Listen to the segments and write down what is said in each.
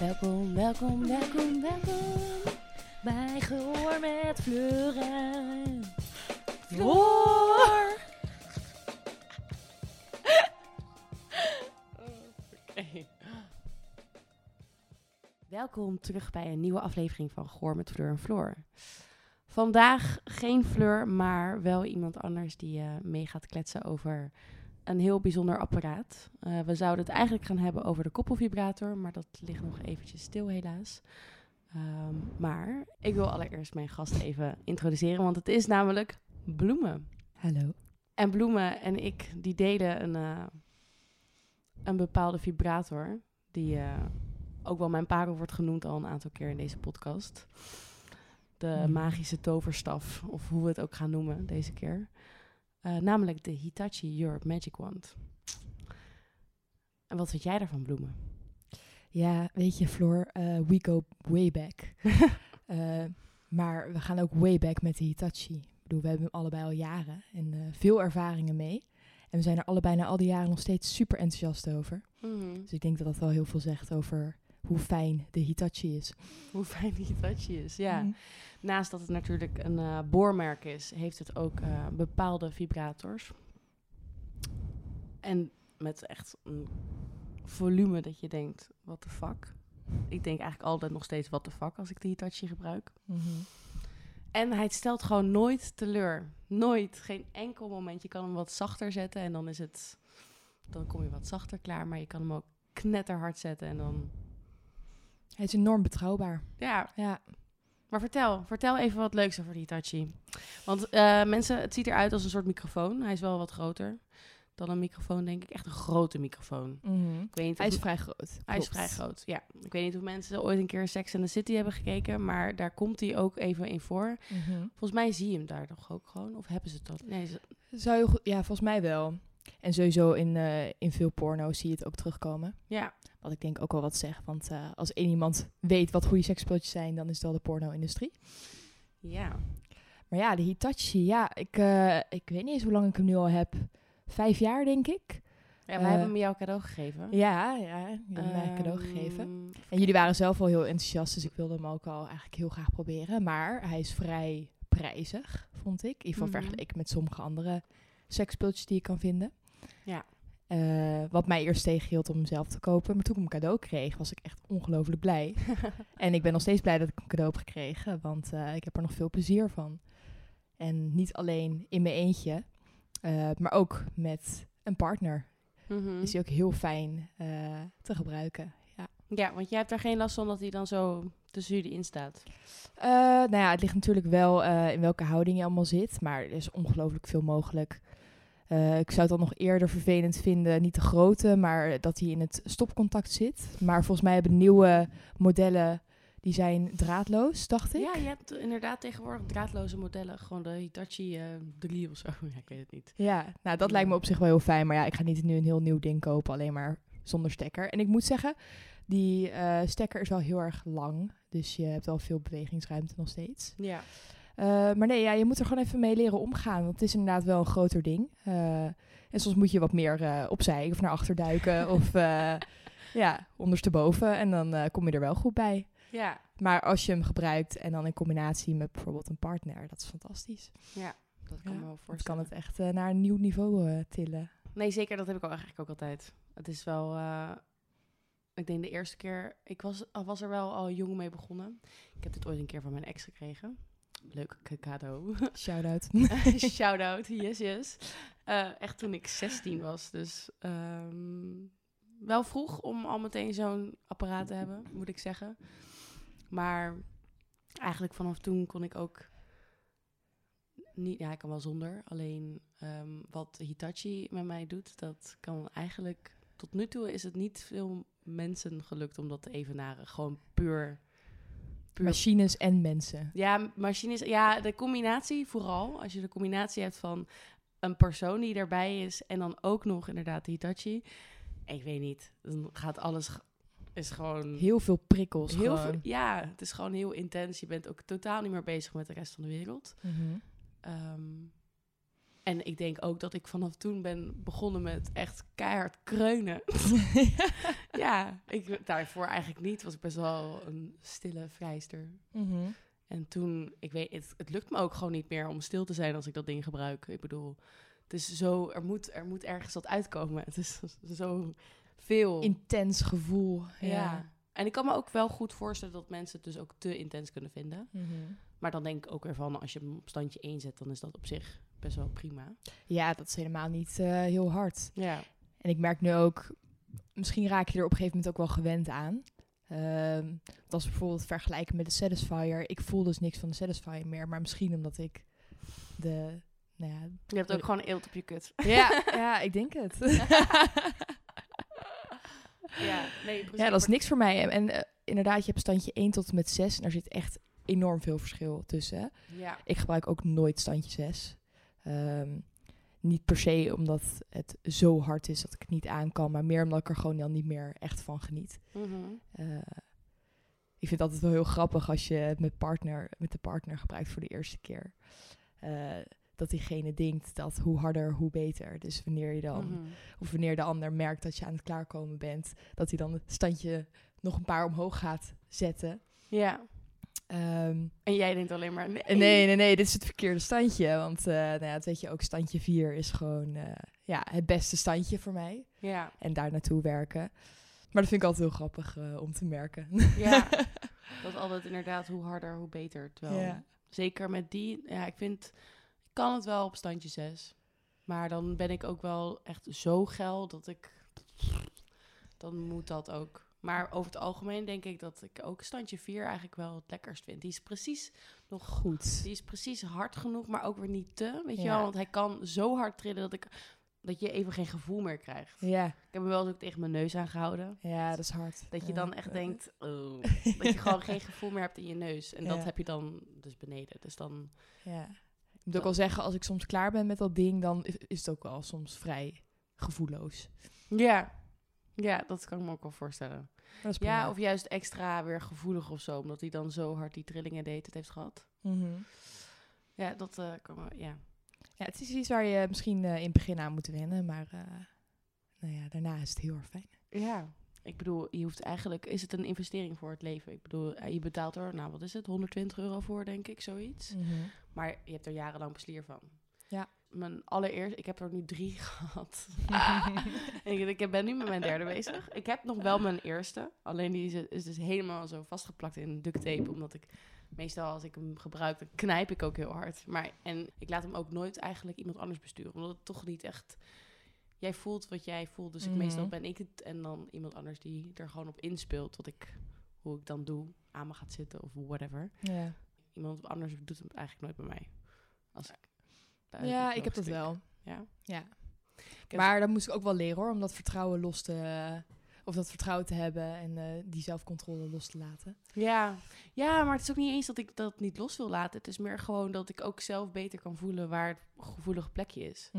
Welkom, welkom, welkom, welkom bij Gehoor met Fleur en. Welkom terug bij een nieuwe aflevering van Gehoor met Fleur en Floor. Vandaag geen Fleur, maar wel iemand anders die eh, mee gaat kletsen over een heel bijzonder apparaat. Eh, we zouden het eigenlijk gaan hebben over de koppelvibrator, maar dat ligt nog eventjes stil helaas. Ehm, maar ik wil allereerst mijn gast even introduceren, want het is namelijk Bloemen. Hallo. En Bloemen en ik, die delen een, eh, een bepaalde vibrator, die eh, ook wel mijn parel wordt genoemd al een aantal keer in deze podcast. De magische toverstaf, of hoe we het ook gaan noemen deze keer. Eh, namelijk de Hitachi Europe Magic Wand. En wat vind jij daarvan, Bloemen? Ja, weet je, Floor, eh, we go way back. Eh, maar we gaan ook way back met de Hitachi. Ik bedoel, we hebben hem allebei al jaren en veel ervaringen mee. En we zijn er allebei na al die jaren nog steeds super enthousiast over. Dus ik denk dat dat wel heel veel zegt over hoe fijn de Hitachi is. Hoe fijn die Hitachi is, ja. Mhm. Naast dat het natuurlijk een eh, boormerk is, heeft het ook eh, bepaalde vibrators. En met echt een volume dat je denkt, what the fuck. Ik denk eigenlijk altijd nog steeds what the fuck als ik de Hitachi gebruik. Mhm. En hij stelt gewoon nooit teleur. Nooit. Geen enkel moment. Je kan hem wat zachter zetten en dan is het... Dan kom je wat zachter klaar, maar je kan hem ook knetterhard zetten en dan... Hij is enorm betrouwbaar. Ja, Ja, Maar vertel, vertel even wat leuks over de Hitachi. Want eh, mensen, het ziet eruit als een soort microfoon. Hij is wel wat groter dan een microfoon, denk ik. Echt een grote microfoon. Mhm. Ik weet niet hij is vrij groot. hij is vrij groot, ja. Ik weet niet of mensen ooit een keer Sex and the City hebben gekeken, maar daar komt hij ook even in voor. Mhm. Volgens mij zie je hem daar toch ook gewoon? Of hebben ze dat? Nee, ze- Zou je ja, volgens mij wel. En sowieso in, eh, in veel porno's zie je het ook terugkomen. ja. Wat ik denk ook wel wat zegt. Want eh, als één iemand weet wat goede seksspeeltjes zijn, dan is het wel de porno-industrie. Ja. Maar ja, de Hitachi, ja, ik, eh, ik weet niet eens hoe lang ik hem nu al heb. Vijf jaar, denk ik. Ja, wij hebben hem jou cadeau gegeven. Ja, ja, jullie hebben mij een cadeau Ehm, gegeven. En jullie waren zelf al heel enthousiast, dus ik wilde hem ook al eigenlijk heel graag proberen. Maar hij is vrij prijzig, vond ik. In ieder geval vergeleken met sommige andere seksspeeltjes die je kan vinden. Ja. Eh, wat mij eerst tegenhield om hem zelf te kopen. Maar toen ik hem cadeau kreeg, was ik echt ongelooflijk blij. en ik ben nog steeds blij dat ik hem cadeau heb gekregen, want eh, ik heb er nog veel plezier van. En niet alleen in mijn eentje, eh, maar ook met een partner. Mhm. Is hij ook heel fijn te gebruiken. Ja. Ja, want jij hebt daar geen last van dat hij dan zo tussen jullie in staat. Nou ja, het ligt natuurlijk wel in welke houding je allemaal zit, maar er is ongelooflijk veel mogelijk. Eh, ik zou het dan nog eerder vervelend vinden, niet de grote, maar dat hij in het stopcontact zit. Maar volgens mij hebben nieuwe modellen, die zijn draadloos, dacht ik. Ja, je hebt inderdaad tegenwoordig draadloze modellen. Gewoon de Hitachi eh 3 of zo. Ja, ik weet het niet. Ja, nou dat lijkt me op zich wel heel fijn. Maar ja, ik ga niet nu een heel nieuw ding kopen, alleen maar zonder stekker. En ik moet zeggen, die eh, stekker is wel heel erg lang. Dus je hebt wel veel bewegingsruimte nog steeds. Ja. Eh, maar nee, ja, je moet er gewoon even mee leren omgaan. Want het is inderdaad wel een groter ding. Eh, en soms moet je wat meer eh, opzij of naar achter duiken. of ja, ondersteboven. En dan kom je er wel goed bij. Ja. Maar als je hem gebruikt en dan in combinatie met bijvoorbeeld een partner, dat is fantastisch. Ja, dat kan Ja, me wel voorstellen. kan het echt naar een nieuw niveau tillen. Nee, zeker. Dat heb ik eigenlijk ook altijd. Het is wel... ik denk de eerste keer... Ik was, al was er wel al jong mee begonnen. Ik heb dit ooit een keer van mijn ex gekregen. Leuk k- cadeau. Shout-out. Shout-out. Yes, yes. Eh, echt toen ik 16 was. Dus ehm, wel vroeg om al meteen zo'n apparaat te hebben, moet ik zeggen. Maar eigenlijk vanaf toen kon ik ook niet... Ja, ik kan wel zonder. Alleen ehm, wat Hitachi met mij doet, dat kan eigenlijk... Tot nu toe is het niet veel mensen gelukt om dat te evenaren. Gewoon puur... puur Machines en mensen. ja, machines. Ja, de combinatie vooral. Als je de combinatie hebt van een persoon die erbij is en dan ook nog inderdaad de Hitachi. Ik weet niet. Dan gaat alles is gewoon Heel veel prikkels heel veel- Ja, het is gewoon heel intens. Je bent ook totaal niet meer bezig met de rest van de wereld. Mhm. Ehm, En ik denk ook dat ik vanaf toen ben begonnen met echt keihard kreunen. ja, ik, daarvoor eigenlijk niet. Was ik best wel een stille vrijster. Mhm. En toen, ik weet, het, het lukt me ook gewoon niet meer om stil te zijn als ik dat ding gebruik. Ik bedoel, het is zo, er moet, er moet ergens wat uitkomen. Het is zo veel. Intens gevoel. ja. Ja. En ik kan me ook wel goed voorstellen dat mensen het dus ook te intens kunnen vinden. Mhm. Maar dan denk ik ook ervan, als je hem op standje 1 zet, dan is dat op zich best wel prima. ja, dat is helemaal niet eh, heel hard. Ja. En ik merk nu ook, misschien raak je er op een gegeven moment ook wel gewend aan. Ehm als we bijvoorbeeld vergelijken met de Satisfier. Ik voel dus niks van de Satisfier meer. Maar misschien omdat ik de... Nou ja, Je hebt ook gewoon eelt op je kut. ja, ja, ik denk het. Ja, nee, precies. ja, dat is niks voor mij. En, en, eh, inderdaad, je hebt standje 1 tot en met 6. En daar zit echt enorm veel verschil tussen. Ja. Ik gebruik ook nooit standje 6. Ehm, niet per se omdat het zo hard is dat ik het niet aan kan. Maar meer omdat ik er gewoon dan niet meer echt van geniet. Mhm. Eh, ik vind het altijd wel heel grappig als je het met, partner, met de partner gebruikt voor de eerste keer. Eh, dat diegene denkt dat hoe harder, hoe beter. Dus wanneer je dan, Mhm. of wanneer de ander merkt dat je aan het klaarkomen bent, dat hij dan het standje nog een paar omhoog gaat zetten. Ja. Ehm, En jij denkt alleen maar, nee. nee, nee, nee, dit is het verkeerde standje. Want eh nou ja, dat weet je ook, standje 4 is gewoon eh, ja, het beste standje voor mij. Ja. En daar naartoe werken. Maar dat vind ik altijd heel grappig eh, om te merken. Ja. dat altijd inderdaad, hoe harder, hoe beter. Terwijl, Ja. zeker met die, ja, ik vind, ik kan het wel op standje 6. Maar dan ben ik ook wel echt zo geil dat ik, dan moet dat ook. Maar over het algemeen denk ik dat ik ook standje 4 eigenlijk wel het lekkerst vind. Die is precies nog Goed. Die is precies hard genoeg, maar ook weer niet te. Weet je wel? Want hij kan zo hard trillen dat, ik, dat je even geen gevoel meer krijgt. Ja, Ik heb hem wel eens ook tegen mijn neus aangehouden. ja, dat is hard. Dat je dan echt denkt, oh, dat je gewoon geen gevoel meer hebt in je neus. En dat heb je dan dus beneden. Dus dan, Ja. Ik moet ook wel zeggen, als ik soms klaar ben met dat ding, dan is, is het ook wel soms vrij gevoelloos. ja. Ja, dat kan ik me ook wel voorstellen. Ja, of juist extra weer gevoelig of zo. Omdat hij dan zo hard die trillingen deed, het heeft gehad. Mhm. Ja, dat eh, kan wel, ja. Ja, het is iets waar je misschien eh, in het begin aan moet wennen, maar eh, nou ja, daarna is het heel erg fijn. Ja, ik bedoel, je hoeft eigenlijk, is het een investering voor het leven? Ik bedoel, je betaalt er, nou wat is het, 120 euro voor, denk ik, zoiets. Maar je hebt er jarenlang plezier van. Ja. Mijn allereerste, ik heb er nu drie gehad. En ik, ben nu met mijn derde bezig. Ik heb nog wel mijn eerste, alleen die is, is dus helemaal zo vastgeplakt in duct tape, omdat ik meestal als ik hem gebruik, dan knijp ik ook heel hard. Maar, en ik laat hem ook nooit eigenlijk iemand anders besturen, omdat het toch niet echt... Jij voelt wat jij voelt, dus ik, Mhm. meestal ben ik het en dan iemand anders die er gewoon op inspeelt wat ik, hoe ik dan doe, aan me gaat zitten of whatever. Iemand anders doet het eigenlijk nooit bij mij. Als ik ja, ik heb dat wel. Ja. Ja. Maar dat moest ik ook wel leren hoor, om dat vertrouwen los te... Of dat vertrouwen te hebben en eh, die zelfcontrole los te laten. Ja. ja, maar het is ook niet eens dat ik dat niet los wil laten. Het is meer gewoon dat ik ook zelf beter kan voelen waar het gevoelige plekje is.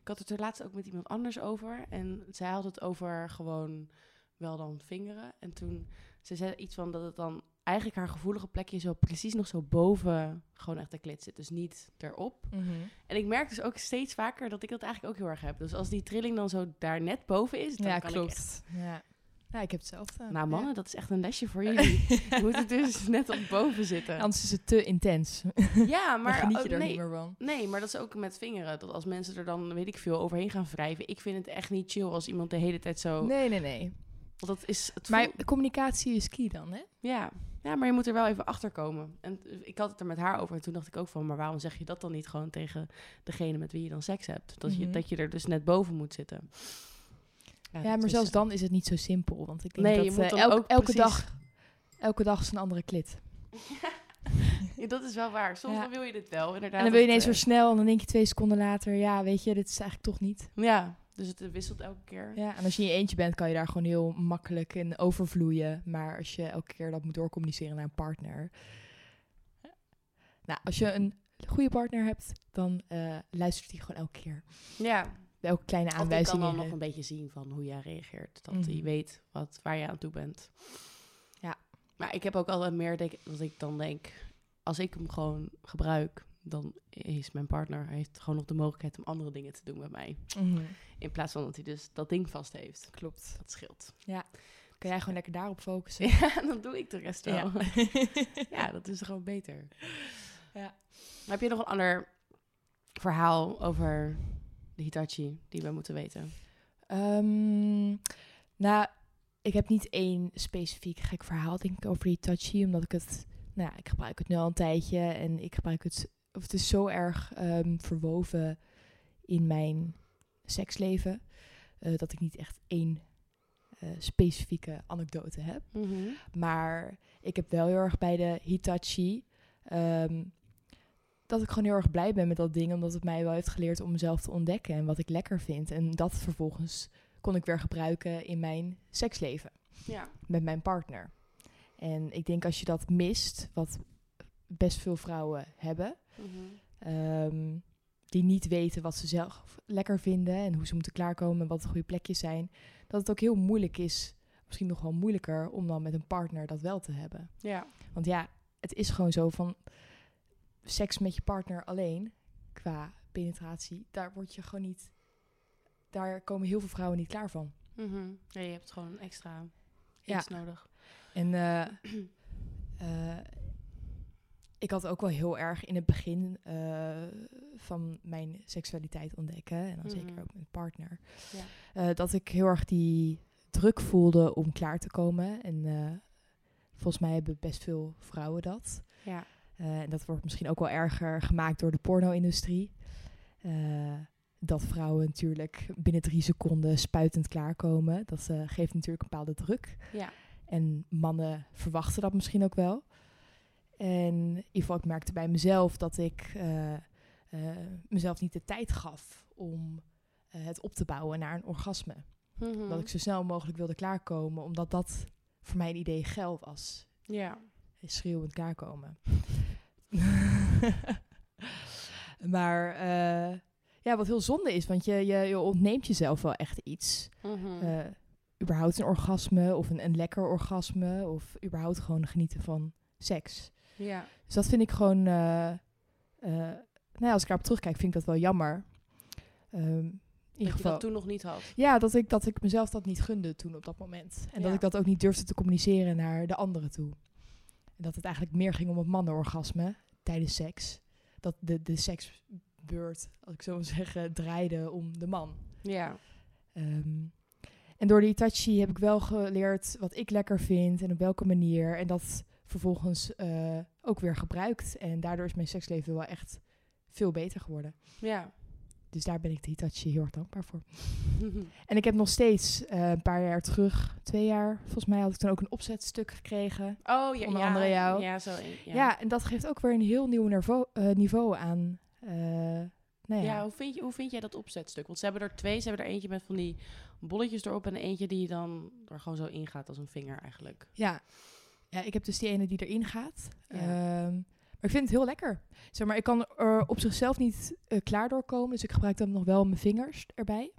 Ik had het er laatst ook met iemand anders over. En zij had het over gewoon wel dan vingeren. En toen ze zei iets van dat het dan eigenlijk haar gevoelige plekje zo precies nog zo boven gewoon echt de klit zit. Dus niet erop. En ik merk dus ook steeds vaker dat ik dat eigenlijk ook heel erg heb. Dus als die trilling dan zo daar net boven is, dan Ja, kan ik echt... klopt. Ja. ja, ik heb hetzelfde. Nou mannen, Ja. dat is echt een lesje voor jullie. Je moet het dus net op boven zitten. Anders is het te intens. Ja, Maar dan geniet je er nee, niet meer van. Nee, maar dat is ook met vingeren. Dat als mensen er dan, weet ik veel, overheen gaan wrijven. Ik vind het echt niet chill als iemand de hele tijd zo... Nee, nee, nee. Want dat is... Het Maar communicatie is key dan, hè? ja. Ja, maar je moet er wel even achter komen. En ik had het er met haar over en toen dacht ik ook van... Maar waarom zeg je dat dan niet gewoon tegen degene met wie je dan seks hebt? Dat, je, Mhm. dat je er dus net boven moet zitten. Ja, maar is, zelfs eh, dan is het niet zo simpel. Want ik denk Nee, dat je moet eh, elk- ook elke, precies- dag, elke dag is een andere klit. Ja, dat is wel waar. Soms dan wil je dit wel, inderdaad. En dan wil je ineens weer eh, snel en dan denk je twee seconden later... Ja, weet je, dit is eigenlijk toch niet. Ja, dus het wisselt elke keer. Ja, en als je in je eentje bent, kan je daar gewoon heel makkelijk in overvloeien. Maar als je elke keer dat moet doorcommuniceren naar een partner... Nou, als je een goede partner hebt, dan eh, luistert hij gewoon elke keer. Ja, elke kleine Of die kan aanwijzing. dan nog een beetje zien van hoe jij reageert. Dat hij Mhm. weet wat, waar je aan toe bent. Ja. Maar ik heb ook altijd meer denk, dat ik dan denk... Als ik hem gewoon gebruik, dan is mijn partner hij heeft gewoon nog de mogelijkheid om andere dingen te doen met mij. Mhm. In plaats van dat hij dus dat ding vast heeft. Klopt. Dat scheelt. Kan jij gewoon lekker daarop focussen? Ja, dan doe ik de rest wel. Ja. Ja, dat is gewoon beter. Ja. Heb je nog een ander verhaal over de Hitachi die we moeten weten? Ehm, nou, ik heb niet één specifiek gek verhaal, denk ik, over die touchy. Omdat ik het, nou ja, ik gebruik het nu al een tijdje. En ik gebruik het, of het is zo erg ehm, verwoven in mijn seksleven. eh, dat ik niet echt één eh, specifieke anekdote heb. Maar ik heb wel heel erg bij de Hitachi. ehm, dat ik gewoon heel erg blij ben met dat ding. Omdat het mij wel heeft geleerd om mezelf te ontdekken. En wat ik lekker vind. En dat vervolgens kon ik weer gebruiken in mijn seksleven. Ja. Met mijn partner. En ik denk als je dat mist. Wat best veel vrouwen hebben. Ehm, die niet weten wat ze zelf lekker vinden. En hoe ze moeten klaarkomen. En wat de goede plekjes zijn. Dat het ook heel moeilijk is. Misschien nog wel moeilijker om dan met een partner dat wel te hebben. Ja. Want ja, het is gewoon zo van seks met je partner alleen qua penetratie, daar word je gewoon niet. Daar komen heel veel vrouwen niet klaar van. Mhm. ja. Je hebt gewoon extra Ja. iets nodig. En eh, eh, ik had ook wel heel erg in het begin eh, van mijn seksualiteit ontdekken, en dan zeker Mhm. ook met partner, Ja. eh, dat ik heel erg die druk voelde om klaar te komen. En eh, volgens mij hebben best veel vrouwen dat. Ja. En dat wordt misschien ook wel erger gemaakt door de porno-industrie. Dat vrouwen natuurlijk binnen drie seconden spuitend klaarkomen. Dat geeft natuurlijk een bepaalde druk. Ja. En mannen verwachten dat misschien ook wel. En in ieder geval, ik merkte bij mezelf dat ik eh, eh, mezelf niet de tijd gaf om eh, het op te bouwen naar een orgasme. Mhm. Dat ik zo snel mogelijk wilde klaarkomen, omdat dat voor mij een idee geil was Ja. schreeuwend klaarkomen. maar ja, wat heel zonde is, want je, je, je ontneemt jezelf wel echt iets. Eh, überhaupt een orgasme of een, een lekker orgasme of überhaupt gewoon genieten van seks. Ja. Dus dat vind ik gewoon, eh, eh, nou ja, als ik daarop terugkijk, vind ik dat wel jammer. Ehm, in Dat ieder je geval, dat toen nog niet had. ja, dat ik, dat ik mezelf dat niet gunde toen op dat moment. En dat ik dat ook niet durfde te communiceren naar de anderen toe. En dat het eigenlijk meer ging om het mannenorgasme tijdens seks. Dat de, de seksbeurt, als ik zo wil zeggen, draaide om de man. Ja. Ehm, en door die Itachi heb ik wel geleerd wat ik lekker vind en op welke manier. En dat vervolgens eh, ook weer gebruikt. En daardoor is mijn seksleven wel echt veel beter geworden. Ja. Dus daar ben ik de Hitachi heel erg dankbaar voor. En ik heb nog steeds eh, een paar jaar terug, twee jaar, volgens mij had ik toen ook een opzetstuk gekregen. Oh, ja. Onder ja, andere jou. Ja, zo. Ja. Ja. en dat geeft ook weer een heel nieuw niveau, eh, niveau aan. nou ja. Ja, hoe vind, je, hoe vind jij dat opzetstuk? Want ze hebben er twee. Ze hebben er eentje met van die bolletjes erop en eentje die dan er gewoon zo ingaat als een vinger eigenlijk. ja. Ja, ik heb dus die ene die erin gaat. Ja. Ehm, maar ik vind het heel lekker. Zeg maar, ik kan er op zichzelf niet eh, klaar doorkomen, dus ik gebruik dan nog wel mijn vingers erbij.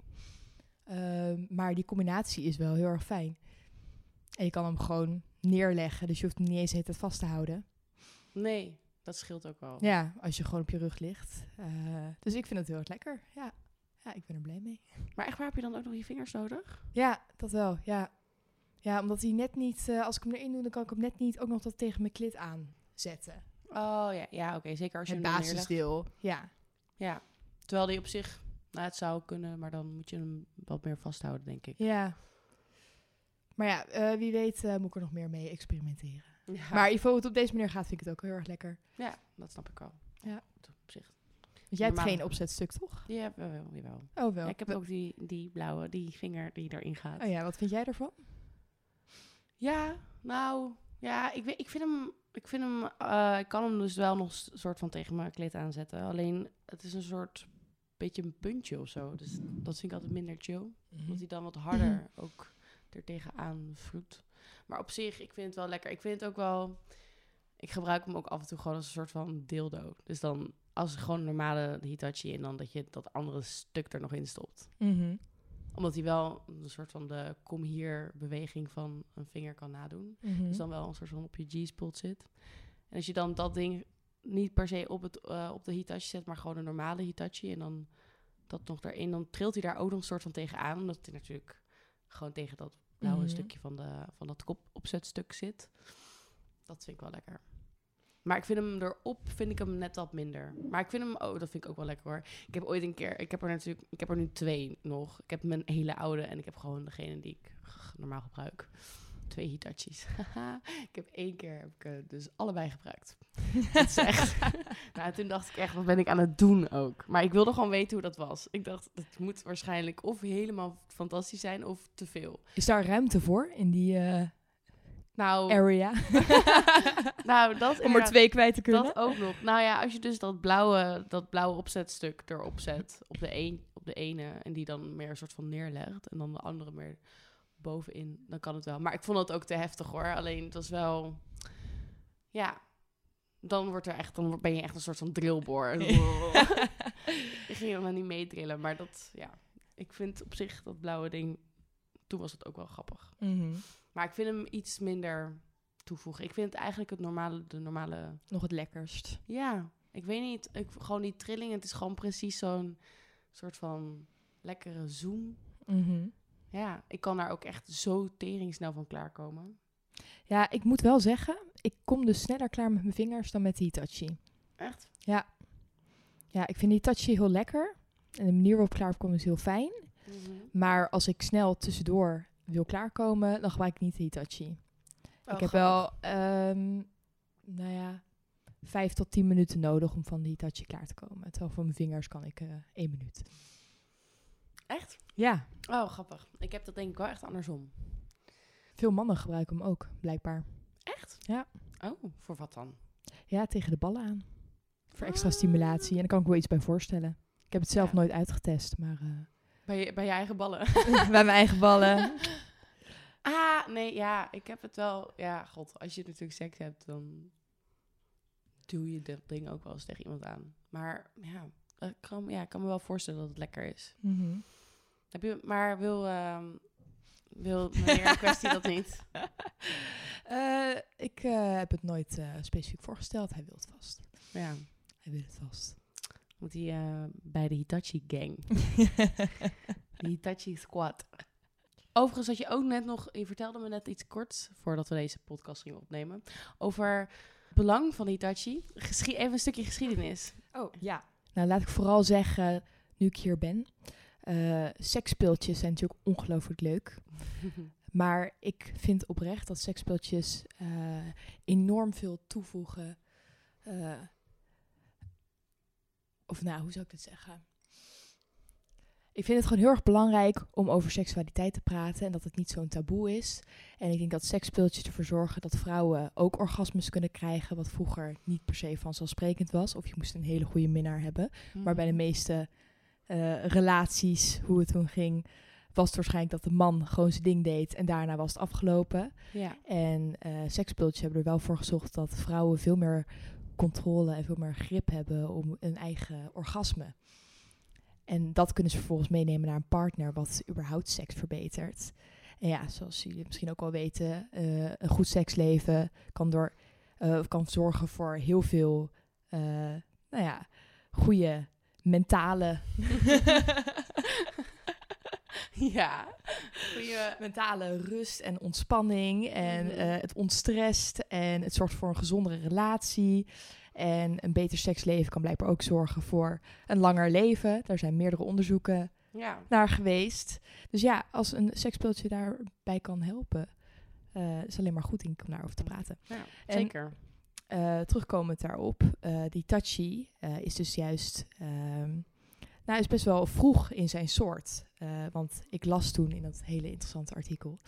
Ehm, maar die combinatie is wel heel erg fijn. En je kan hem gewoon neerleggen, dus je hoeft hem niet eens de hele tijd vast te houden. Nee, dat scheelt ook wel. Ja, als je gewoon op je rug ligt. Eh, dus ik vind het heel erg lekker. Ja. ja, ik ben er blij mee. Maar echt waar heb je dan ook nog je vingers nodig? Ja, dat wel. Ja, ja omdat hij net niet, eh, als ik hem erin doe, dan kan ik hem net niet ook nog dat tegen mijn klit aanzetten. Oh ja, ja oké. Zeker als je Het hem basisdeel. Ja. Ja. Terwijl die op zich, nou het zou kunnen, maar dan moet je hem wat meer vasthouden, denk ik. ja. Maar ja, eh, wie weet eh, moet ik er nog meer mee experimenteren. Ja. Maar Ivo, het op deze manier gaat, vind ik het ook heel erg lekker. Ja, dat snap ik wel. Ja. Op zich. Want jij hebt geen opzetstuk, toch? Ja, wel, wel, jawel. Oh, wel. Ja, ik heb ook die, die blauwe, die vinger die erin gaat. Oh ja, wat vind jij ervan? Ja, nou, ja, ik, weet, ik vind hem, ik vind hem, eh, ik kan hem dus wel nog s- soort van tegen mijn kleed aanzetten. Alleen, het is een soort beetje een puntje of zo. Dus dat vind ik altijd minder chill. Omdat hij dan wat harder ook er tegenaan vroet. Maar op zich, ik vind het wel lekker. Ik vind het ook wel, ik gebruik hem ook af en toe gewoon als een soort van dildo. Dus dan, als gewoon een normale Hitachi en dan dat je dat andere stuk er nog in stopt Mhm. Omdat hij wel een soort van de kom hier beweging van een vinger kan nadoen. Mhm. Dus dan wel een soort van op je G-spot zit. En als je dan dat ding niet per se op, het, eh, op de Hitachi zet, maar gewoon een normale Hitachi. En dan dat nog erin. Dan trilt hij daar ook nog een soort van tegenaan. Omdat hij natuurlijk gewoon tegen dat blauwe Mhm. stukje van, de, van dat kopopzetstuk zit. Dat vind ik wel lekker. Maar ik vind hem erop, vind ik hem net wat minder. Maar ik vind hem, oh, dat vind ik ook wel lekker hoor. Ik heb ooit een keer, ik heb er natuurlijk, ik heb er nu twee nog. Ik heb mijn hele oude en ik heb gewoon degene die ik normaal gebruik. Twee Hitachis. Ik heb één keer, heb ik eh, dus allebei gebruikt. Dat is echt. nou, toen dacht ik echt, wat ben ik aan het doen ook? Maar ik wilde gewoon weten hoe dat was. Ik dacht, het moet waarschijnlijk of helemaal fantastisch zijn of te veel. Is daar ruimte voor in die eh, Nou, area? nou dat Om er twee kwijt te kunnen? Dat ook nog. Nou ja, als je dus dat blauwe, dat blauwe opzetstuk erop zet op de, een, op de ene en die dan meer een soort van neerlegt en dan de andere meer bovenin, dan kan het wel. Maar ik vond het ook te heftig hoor. Alleen het was wel, ja, dan wordt er echt, dan ben je echt een soort van drillboor. ik ging helemaal niet meedrillen, maar dat, ja, ik vind op zich dat blauwe ding, toen was het ook wel grappig. Mhm. Maar ik vind hem iets minder toevoegen. Ik vind het eigenlijk het normale, de normale Nog het lekkerst. ja, ik weet niet. Ik, gewoon die trilling, het is gewoon precies zo'n soort van lekkere zoom. Mhm. Ja, ik kan daar ook echt zo tering snel van klaarkomen. Ja, ik moet wel zeggen, ik kom dus sneller klaar met mijn vingers dan met de Hitachi. Echt? Ja, ik vind de Hitachi heel lekker. En de manier waarop ik klaarkom is heel fijn. Maar als ik snel tussendoor wil klaarkomen, dan gebruik ik niet de Hitachi. Oh, ik heb wel, ehm, nou ja, vijf tot tien minuten nodig om van de Hitachi klaar te komen. Terwijl voor mijn vingers kan ik eh één minuut. Echt? Ja, Oh, grappig. Ik heb dat denk ik wel echt andersom. veel mannen gebruiken hem ook, blijkbaar. Echt? Ja. Oh, voor wat dan? Ja, tegen de ballen aan. Voor extra Ah. stimulatie. En daar kan ik wel iets bij voorstellen. Ik heb het zelf Ja. nooit uitgetest, maar eh, Bij je, bij je eigen ballen? bij mijn eigen ballen. ah, nee, ja. Ik heb het wel... Ja, god. Als je natuurlijk seks hebt, dan doe je dat ding ook wel eens tegen iemand aan. Maar ja, ik kan, ja, ik kan me wel voorstellen dat het lekker is. Mhm. Heb je, maar wil, ehm wil meneer in kwestie dat niet? Eh, ik eh, heb het nooit eh, specifiek voorgesteld. Hij wil het vast. Ja, Hij wil het vast. Moet hij eh, bij de Hitachi gang. De Hitachi squad. Overigens had je ook net nog, je vertelde me net iets korts, voordat we deze podcast gingen opnemen, over het belang van Hitachi. Geschie even een stukje geschiedenis. Oh, ja. Nou, laat ik vooral zeggen, nu ik hier ben. eh seksspeeltjes zijn natuurlijk ongelooflijk leuk. Maar ik vind oprecht dat seksspeeltjes eh, enorm veel toevoegen. eh, of nou, hoe zou ik dit zeggen? Ik vind het gewoon heel erg belangrijk om over seksualiteit te praten en dat het niet zo'n taboe is. En ik denk dat seksspeeltjes ervoor zorgen dat vrouwen ook orgasmes kunnen krijgen, wat vroeger niet per se vanzelfsprekend was. Of je moest een hele goede minnaar hebben. Maar bij de meeste eh, relaties, hoe het toen ging, was het waarschijnlijk dat de man gewoon zijn ding deed en daarna was het afgelopen. Ja. En eh seksspeeltjes hebben er wel voor gezorgd dat vrouwen veel meer controle en veel meer grip hebben om een eigen orgasme. En dat kunnen ze vervolgens meenemen naar een partner, wat überhaupt seks verbetert. En ja, zoals jullie misschien ook wel weten, eh, een goed seksleven kan, door, eh, kan zorgen voor heel veel, eh, nou ja, goede mentale, ja. Goeie... mentale rust en ontspanning. En Mhm. eh, het ontstrest en het zorgt voor een gezondere relatie. En een beter seksleven kan blijkbaar ook zorgen voor een langer leven. Daar zijn meerdere onderzoeken Ja. naar geweest. Dus ja, als een seksspeeltje daarbij kan helpen, eh is alleen maar goed denk ik om daarover te praten. ja, En- zeker. Eh, terugkomend daarop, die eh, is dus juist, ehm, nou is best wel vroeg in zijn soort. Eh, want ik las toen in dat hele interessante artikel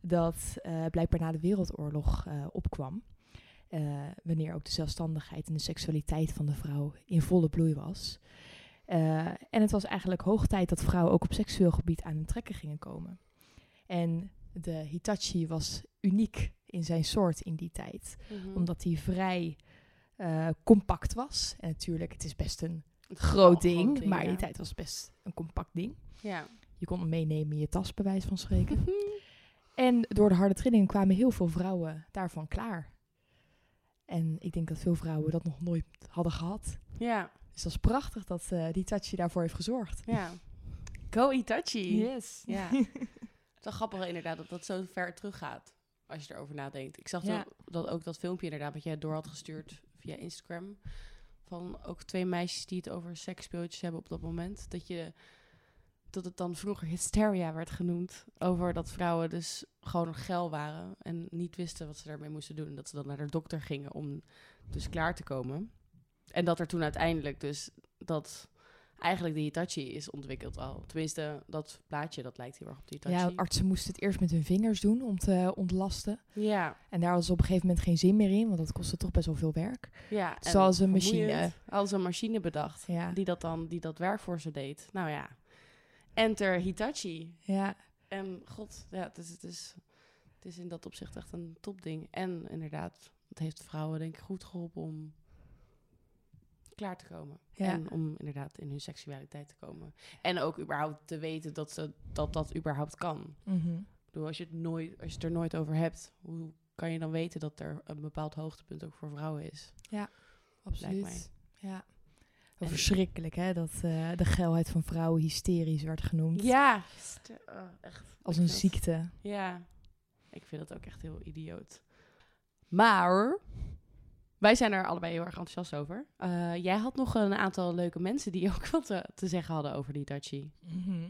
dat eh, blijkbaar na de Wereldoorlog eh, opkwam. wanneer ook de zelfstandigheid en de seksualiteit van de vrouw in volle bloei was. En het was eigenlijk hoog tijd dat vrouwen ook op seksueel gebied aan hun trekken gingen komen. En de Hitachi was uniek in zijn soort in die tijd Mhm. omdat hij vrij compact was. En natuurlijk, het is best een groot ding, maar in ja. die tijd was het best een compact ding. Ja. Je kon hem meenemen in je tas, bij wijze van spreken. en door de harde trilling kwamen heel veel vrouwen daarvan klaar. En ik denk dat veel vrouwen dat nog nooit hadden gehad. Ja, Dus dat is prachtig dat eh die Tachi daarvoor heeft gezorgd. ja. Go Itachi. Yes. Ja. Het is wel grappig inderdaad dat dat zo ver teruggaat. Als je erover nadenkt. Ik zag Ja. dat, dat ook dat filmpje inderdaad wat jij door had gestuurd via Instagram. Van ook twee meisjes die het over seksspeeltjes hebben op dat moment. Dat je dat het dan vroeger hysteria werd genoemd. Over dat vrouwen dus gewoon geil waren. En niet wisten wat ze daarmee moesten doen. En dat ze dan naar de dokter gingen om dus klaar te komen. En dat er toen uiteindelijk dus dat eigenlijk de Hitachi is ontwikkeld al. Tenminste, dat plaatje, dat lijkt heel erg op de Hitachi. Ja, artsen moesten het eerst met hun vingers doen om te ontlasten. Ja, En daar hadden ze op een gegeven moment geen zin meer in, want dat kostte toch best wel veel werk. ja. Dus hadden ze een machine. Ze een machine bedacht. Ja, Die dat dan, die dat werk voor ze deed. Nou ja. Enter Hitachi. ja, En god, ja, het is, het is, het is in dat opzicht echt een topding. En inderdaad, het heeft vrouwen denk ik goed geholpen om klaar te komen. Ja. En om inderdaad in hun seksualiteit te komen. En ook überhaupt te weten dat ze, dat, dat überhaupt kan. Ik bedoel, als je, het nooit, als je het er nooit over hebt, hoe kan je dan weten dat er een bepaald hoogtepunt ook voor vrouwen is? absoluut. Ja. En- Wel verschrikkelijk, hè, dat eh, de geilheid van vrouwen hysterisch werd genoemd. Ja, oh, echt. Als een ziekte. Ja, ik vind dat ook echt heel idioot. Maar wij zijn er allebei heel erg enthousiast over. Eh, jij had nog een aantal leuke mensen die ook wat te, te zeggen hadden over die Hitachi. Mhm.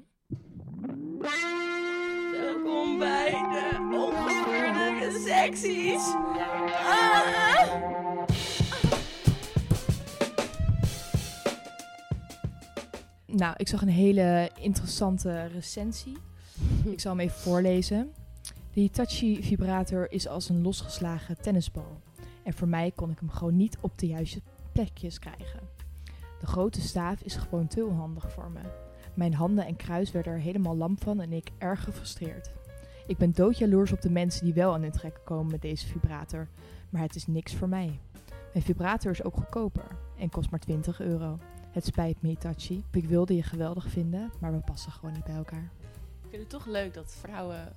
Welkom bij de ongeveurde secties. Ah! Nou, ik zag een hele interessante recensie. Ik zal hem even voorlezen. De Hitachi vibrator is als een losgeslagen tennisbal. En voor mij kon ik hem gewoon niet op de juiste plekjes krijgen. De grote staaf is gewoon te onhandig voor me. Mijn handen en kruis werden er helemaal lam van en ik erg gefrustreerd. Ik ben doodjaloers op de mensen die wel aan hun trekken komen met deze vibrator, maar het is niks voor mij. Mijn vibrator is ook goedkoper en kost maar 20 euro. Het spijt me, Hitachi. Ik wilde je geweldig vinden, maar we passen gewoon niet bij elkaar. Ik vind het toch leuk dat vrouwen,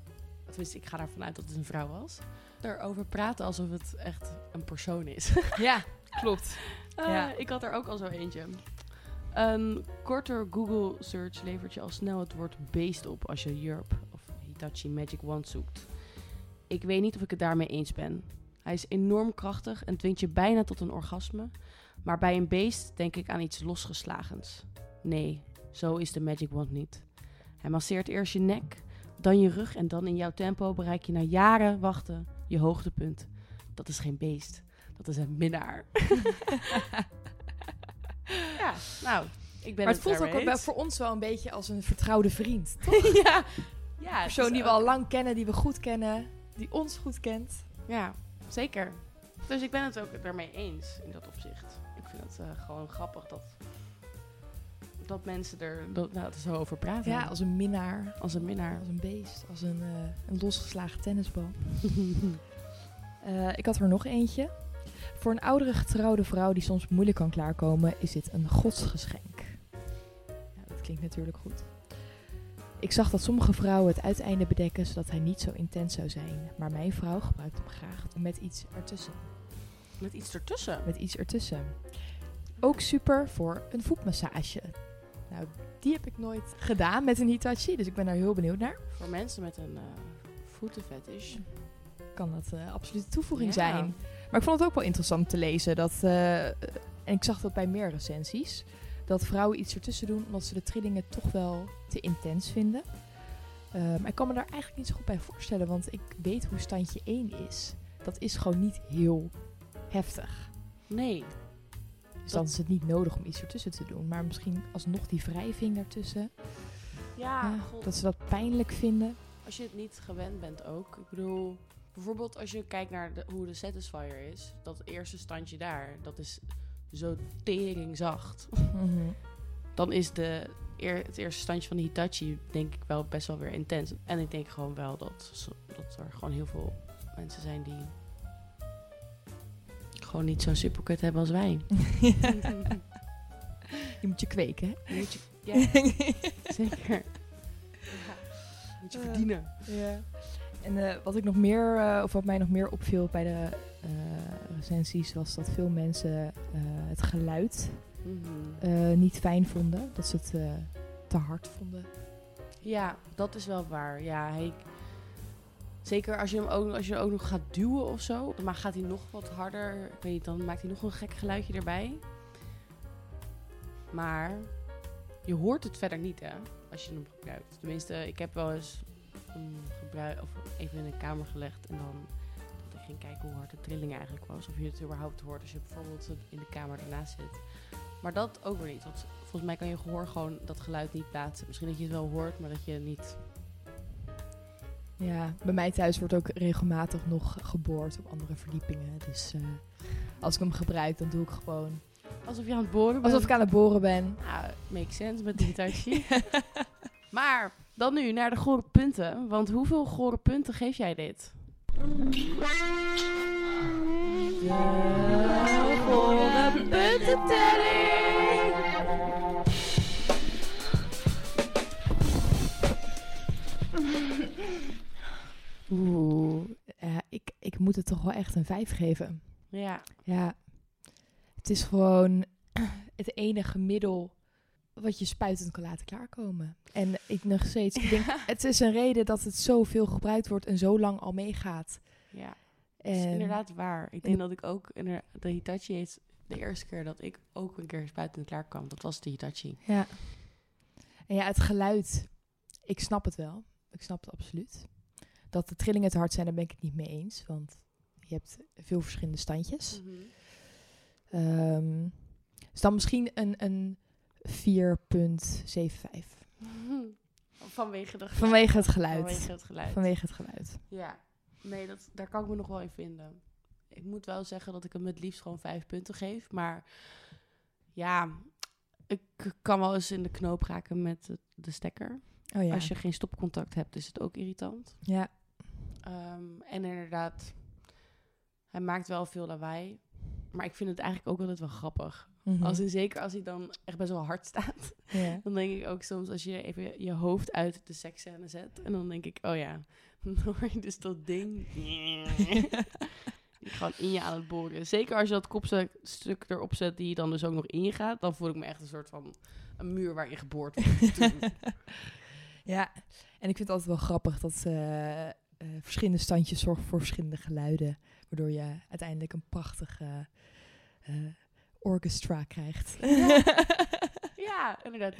tenminste ik ga ervan uit dat het een vrouw was, erover praten alsof het echt een persoon is. Ja, klopt. Eh, Ja. Ik had er ook al zo eentje. Een korter Google search levert je al snel het woord beest op als je Europe of Hitachi Magic Wand zoekt. Ik weet niet of ik het daarmee eens ben. Hij is enorm krachtig en dwingt je bijna tot een orgasme. Maar bij een beest denk ik aan iets losgeslagens. Nee, zo is de Magic Wand niet. Hij masseert eerst je nek, dan je rug en dan in jouw tempo bereik je na jaren wachten je hoogtepunt. Dat is geen beest, dat is een minnaar. ja, nou, ik ben Maar het voelt ook wel voor ons wel een beetje als een vertrouwde vriend. ja, ja, Een persoon het die we ook- al lang kennen, die we goed kennen, die ons goed kent. Ja, zeker. Dus ik ben het ook daarmee eens in dat opzicht. Ik vind het eh, gewoon grappig dat, dat mensen er dat, nou, er zo over praten. Ja, als een minnaar, als een minnaar. als een beest, als een, eh, een losgeslagen tennisbal. Eh, ik had er nog eentje. Voor een oudere getrouwde vrouw die soms moeilijk kan klaarkomen, is dit een godsgeschenk. Ja, dat klinkt natuurlijk goed. Ik zag dat sommige vrouwen het uiteinde bedekken zodat hij niet zo intens zou zijn. Maar mijn vrouw gebruikt hem graag met iets ertussen. Met iets ertussen. Met iets ertussen. Ook super voor een voetmassage. Nou, die heb ik nooit gedaan met een Hitachi, dus ik ben daar heel benieuwd naar. Voor mensen met een eh voetenfetish. Kan dat eh absoluut toevoeging Ja. zijn. Maar ik vond het ook wel interessant te lezen. Dat, eh, en ik zag dat bij meer recensies. Dat vrouwen iets ertussen doen omdat ze de trillingen toch wel te intens vinden. Eh, maar ik kan me daar eigenlijk niet zo goed bij voorstellen. Want ik weet hoe standje 1 is. Dat is gewoon niet heel heftig. Nee. Dus dan is het niet nodig om iets ertussen te doen. Maar misschien alsnog die wrijving ertussen. Ja, Ja, god. dat ze dat pijnlijk vinden. Als je het niet gewend bent ook. Ik bedoel, bijvoorbeeld als je kijkt naar de, hoe de Satisfier is. Dat eerste standje daar, dat is zo tering zacht. Mhm. Dan is de, eer, het eerste standje van de Hitachi denk ik wel best wel weer intens. En ik denk gewoon wel dat, dat er gewoon heel veel mensen zijn die gewoon niet zo'n superkut hebben als wij. Je moet je kweken, hè? Moet je, ja, zeker. Ja, moet je Eh. verdienen. Ja. En eh, wat ik nog meer, eh, of wat mij nog meer opviel bij de eh, recensies, was dat veel mensen eh, het geluid Mhm. eh, niet fijn vonden. Dat ze het eh, te hard vonden. Ja, dat is wel waar. Ja, hij, zeker als je hem ook, als je hem ook nog gaat duwen of zo, dan gaat hij nog wat harder. Weet dan maakt hij nog een gek geluidje erbij. Maar je hoort het verder niet, hè, als je hem gebruikt. Tenminste, ik heb wel eens hem gebruikt, of even in een kamer gelegd en dan dat ik ging kijken hoe hard de trilling eigenlijk was. Of je het überhaupt hoort als je bijvoorbeeld in de kamer ernaast zit. Maar dat ook weer niet. Want volgens mij kan je gehoor gewoon dat geluid niet plaatsen. Misschien dat je het wel hoort, maar dat je niet. Ja, bij mij thuis wordt ook regelmatig nog geboord op andere verdiepingen. Dus eh, als ik hem gebruik, dan doe ik gewoon Alsof je aan het boren bent. alsof ik aan het boren ben. Nou, makes sense met die Hitachi. maar dan nu naar de gore punten. Want hoeveel gore punten geef jij dit? De gore puntentelling! Oeh, ik, ik moet het toch wel echt een 5 geven. Ja, Ja, het is gewoon het enige middel wat je spuitend kan laten klaarkomen. En ik nog steeds, ik denk, het is een reden dat het zoveel gebruikt wordt en zo lang al meegaat. ja. Dat is inderdaad waar. Ik denk dat ik ook... De Hitachi heeft de eerste keer dat ik ook een keer spuitend klaar kwam. Dat was de Hitachi. Ja. En ja, het geluid, ik snap het wel. Ik snap het absoluut. Dat de trillingen te hard zijn, daar ben ik het niet mee eens. Want je hebt veel verschillende standjes. Ehm, dus dan misschien een, een 4,75. Vanwege de Vanwege het geluid. Vanwege het geluid. Vanwege het geluid. Ja, nee, dat, daar kan ik me nog wel in vinden. Ik moet wel zeggen dat ik hem het liefst gewoon vijf punten geef. Maar ja, ik kan wel eens in de knoop raken met de, de stekker. Oh ja. Als je geen stopcontact hebt, is het ook irritant. Ja. Ehm, en inderdaad, hij maakt wel veel lawaai. Maar ik vind het eigenlijk ook altijd wel grappig. Mhm. Als in, zeker als hij dan echt best wel hard staat. Dan denk ik ook soms als je even je hoofd uit de seksscène zet. En dan denk ik, oh ja, dan hoor je dus dat ding. gewoon in je aan het boren. Zeker als je dat kopstuk stuk erop zet die dan dus ook nog in je gaat. Dan voel ik me echt een soort van een muur waarin geboord wordt. ja. En ik vind het altijd wel grappig dat eh, verschillende standjes zorgen voor verschillende geluiden. Waardoor je uiteindelijk een prachtige eh, orchestra krijgt. Ja. ja, inderdaad.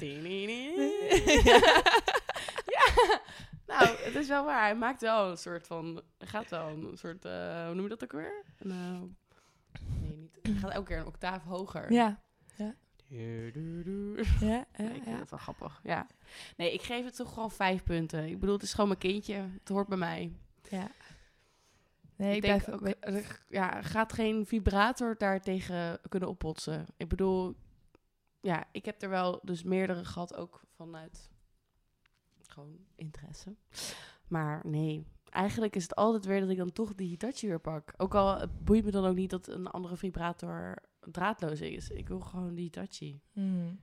ja. Nou, het is wel waar. Hij maakt wel een soort van... Gaat wel een soort... eh, hoe noem je dat ook weer? Eh, nee, niet. Hij gaat elke keer een octaaf hoger. ja. Ja, Ja, ja, ik vind ja. het wel grappig. Ja. Nee, ik geef het toch gewoon vijf punten. Ik bedoel, het is gewoon mijn kindje. Het hoort bij mij. Ja. Nee, ik, blijf ook, er ja, gaat geen vibrator daartegen kunnen oppotsen. Ik bedoel, ja, ik heb er wel dus meerdere gehad, ook vanuit gewoon interesse. Maar nee, eigenlijk is het altijd weer dat ik dan toch die Hitachi weer pak. Ook al het boeit me dan ook niet dat een andere vibrator draadloos is. Ik wil gewoon die Hitachi. Mm.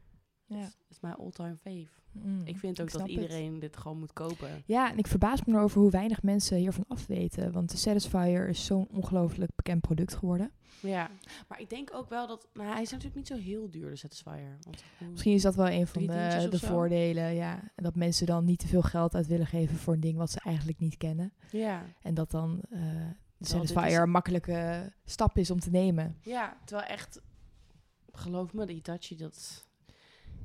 Ja. Dat is mijn all-time fave. Mm. Ik vind ook Ik dat het. iedereen dit gewoon moet kopen. Ja, en ik verbaas me erover hoe weinig mensen hiervan afweten. Want de Satisfyer is zo'n ongelooflijk bekend product geworden. Ja, maar ik denk ook wel dat... Nou, hij is natuurlijk niet zo heel duur, de Satisfyer. Want, Misschien is dat wel een van de, voordelen. Ja. En dat mensen dan niet te veel geld uit willen geven voor een ding wat ze eigenlijk niet kennen. Ja. En dat dan eh, de is- een makkelijke stap is om te nemen. Ja, terwijl echt, geloof me, de Hitachi, dat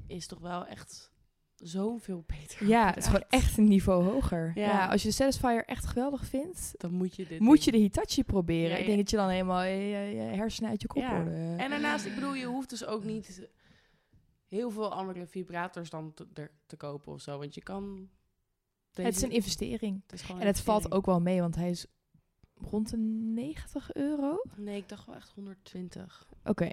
is toch wel echt zo'n veel beter. Ja, het is gewoon echt een niveau hoger. Ja. Ja. als je de Satisfyer echt geweldig vindt, Dan moet je dit moet je de Hitachi proberen. Ja, Ik denk dat je dan helemaal je, hersenen uit je kop Ja. worden. En daarnaast, ik bedoel, je hoeft dus ook niet heel veel andere vibrators dan te, er- te kopen of zo. Want je kan... het is een investering. het is gewoon En het valt ook wel mee, want hij is rond de 90 euro. Nee, ik dacht wel echt 120. Oké,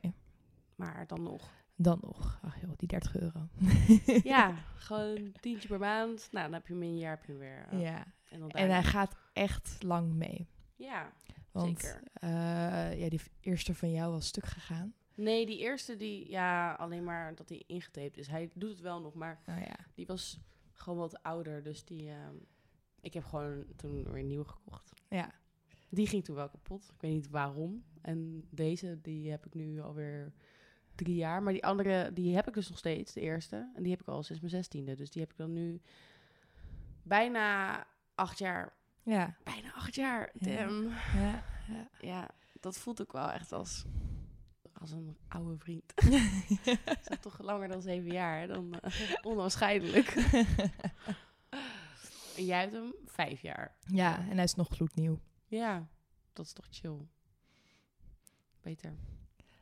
Maar dan nog. Dan nog. Ach joh, die 30 euro. Ja, gewoon een tientje per maand. Nou, dan heb je hem in een jaar heb je hem weer. eh, ja. En, dan En hij gaat echt lang mee. Ja, Want Zeker. eh, ja, die eerste van jou was stuk gegaan. Nee, die eerste die, ja, alleen maar dat hij ingetaped is. Hij doet het wel nog, maar Nou ja. die was gewoon wat ouder. Dus die, ehm, ik heb gewoon toen weer een nieuwe gekocht. Ja. Die ging toen wel kapot. Ik weet niet waarom. En deze, die heb ik nu alweer drie jaar. Maar die andere, die heb ik dus nog steeds, de eerste. En die heb ik al sinds mijn zestiende. Dus die heb ik dan nu bijna acht jaar. Ja. Bijna acht jaar. Ja. Damn. Ja. ja. Ja, dat voelt ook wel echt als, als een oude vriend. Is dat toch langer dan zeven jaar? Dan uh, onwaarschijnlijk. en jij hebt hem vijf jaar. ja, en hij is nog gloednieuw. Ja, dat is toch chill. Beter.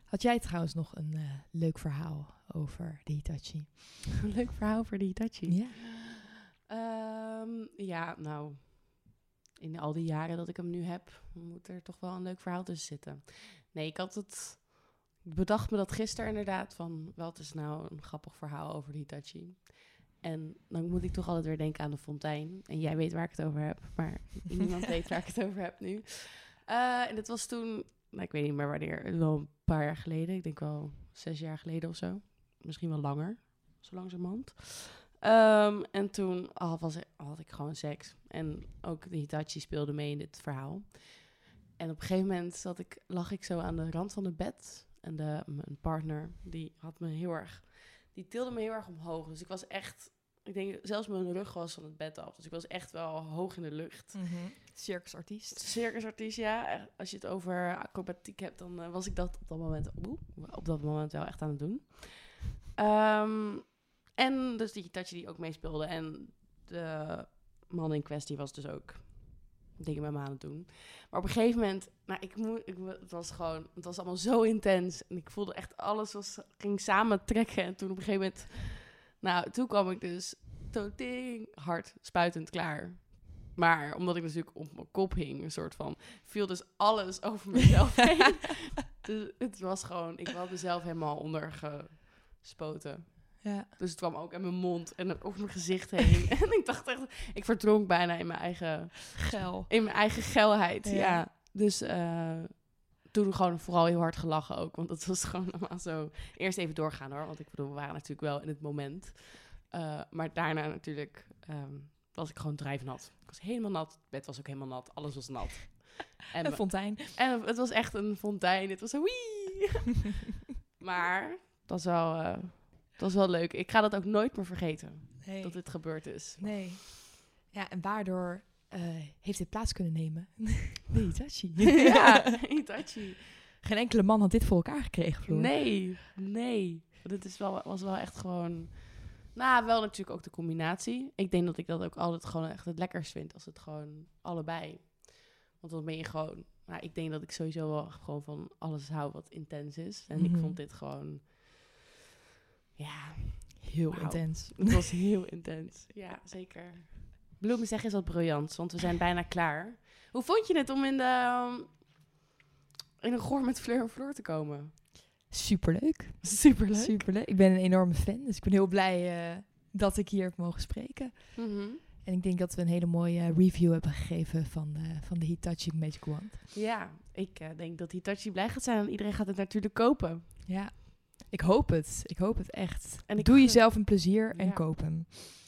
Had jij trouwens nog een eh, leuk verhaal over de Hitachi? Leuk verhaal voor die Hitachi. Ja. Ehm, ja, nou, in al die jaren dat ik hem nu heb, moet er toch wel een leuk verhaal tussen zitten. Nee, ik had het, ik bedacht me dat gisteren inderdaad, van wat is nou een grappig verhaal over de Hitachi. En dan moet ik toch altijd weer denken aan de fontein. En jij weet waar ik het over heb, maar niemand weet waar ik het over heb nu. Eh, en het was toen, nou, ik weet niet meer wanneer, wel een paar jaar geleden. Ik denk wel zes jaar geleden of zo. Misschien wel langer, zo langzamerhand. Ehm, en toen oh, was, had ik gewoon seks. En ook de Hitachi speelde mee in dit verhaal. En op een gegeven moment zat ik, lag ik zo aan de rand van het bed. En de, mijn partner, die had me heel erg... Die tilde me heel erg omhoog. Dus ik was echt... Ik denk, zelfs mijn rug was van het bed af. Dus ik was echt wel hoog in de lucht. Circusartiest. Circusartiest, ja. Als je het over acrobatiek hebt, dan eh, was ik dat op dat moment, op dat moment wel echt aan het doen. Ehm, en dus die Hitachi die ook meespeelde. En de man in kwestie was dus ook dingen met me aan het doen. Maar op een gegeven moment, nou, ik moet, ik, het was gewoon, het was allemaal zo intens. En ik voelde echt alles was, ging samen trekken. En toen op een gegeven moment, nou, toen kwam ik dus toting hard spuitend klaar. Maar omdat ik natuurlijk op mijn kop hing, een soort van, viel dus alles over mezelf heen. dus het was gewoon, ik had mezelf helemaal ondergespoten. Ja. Dus het kwam ook in mijn mond en over mijn gezicht heen. en ik dacht echt, ik verdronk bijna in mijn eigen, Geil. in mijn eigen geilheid. Ja. Ja. Dus eh, toen gewoon vooral heel hard gelachen ook. Want het was gewoon allemaal zo... Eerst even doorgaan hoor. Want ik bedoel, we waren natuurlijk wel in het moment. Eh, maar daarna natuurlijk ehm, was ik gewoon drijfnat. Ik was helemaal nat. Het bed was ook helemaal nat. Alles was nat. En, Een fontein. en het was echt een fontein. Het was zo wee. maar dat was wel... eh, dat was wel leuk. Ik ga dat ook nooit meer vergeten. Nee. Dat dit gebeurd is. Nee. Ja, en waardoor eh, heeft dit plaats kunnen nemen? De Hitachi. ja, Hitachi. Geen enkele man had dit voor elkaar gekregen, Floor. Nee, nee. Dit is wel, was wel echt gewoon... Nou, wel natuurlijk ook de combinatie. Ik denk dat ik dat ook altijd gewoon echt het lekkerst vind als het gewoon allebei. Want dan ben je gewoon... Nou, ik denk dat ik sowieso wel gewoon van alles hou wat intens is. En ik Mhm. vond dit gewoon... Ja, Heel intens. het was heel intens. Ja, zeker. Bloemen zeggen is wat briljant, want we zijn bijna klaar. Hoe vond je het om in de... um, in een goor met Fleur en Floor te komen? Superleuk. Superleuk. Superleuk. Ik ben een enorme fan, dus ik ben heel blij eh, dat ik hier heb mogen spreken. Mhm. En ik denk dat we een hele mooie review hebben gegeven van, eh, van de Hitachi Magic Wand. Ja, ik eh, denk dat Hitachi blij gaat zijn en iedereen gaat het natuurlijk kopen. Ja, ik hoop het. Ik hoop het echt. En ik Doe jezelf een plezier en Ja. koop hem.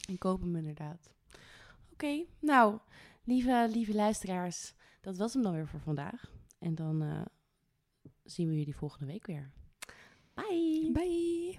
En koop hem inderdaad. Nou, lieve, lieve luisteraars, dat was hem dan weer voor vandaag. En dan eh, zien we jullie volgende week weer. Bye! Bye!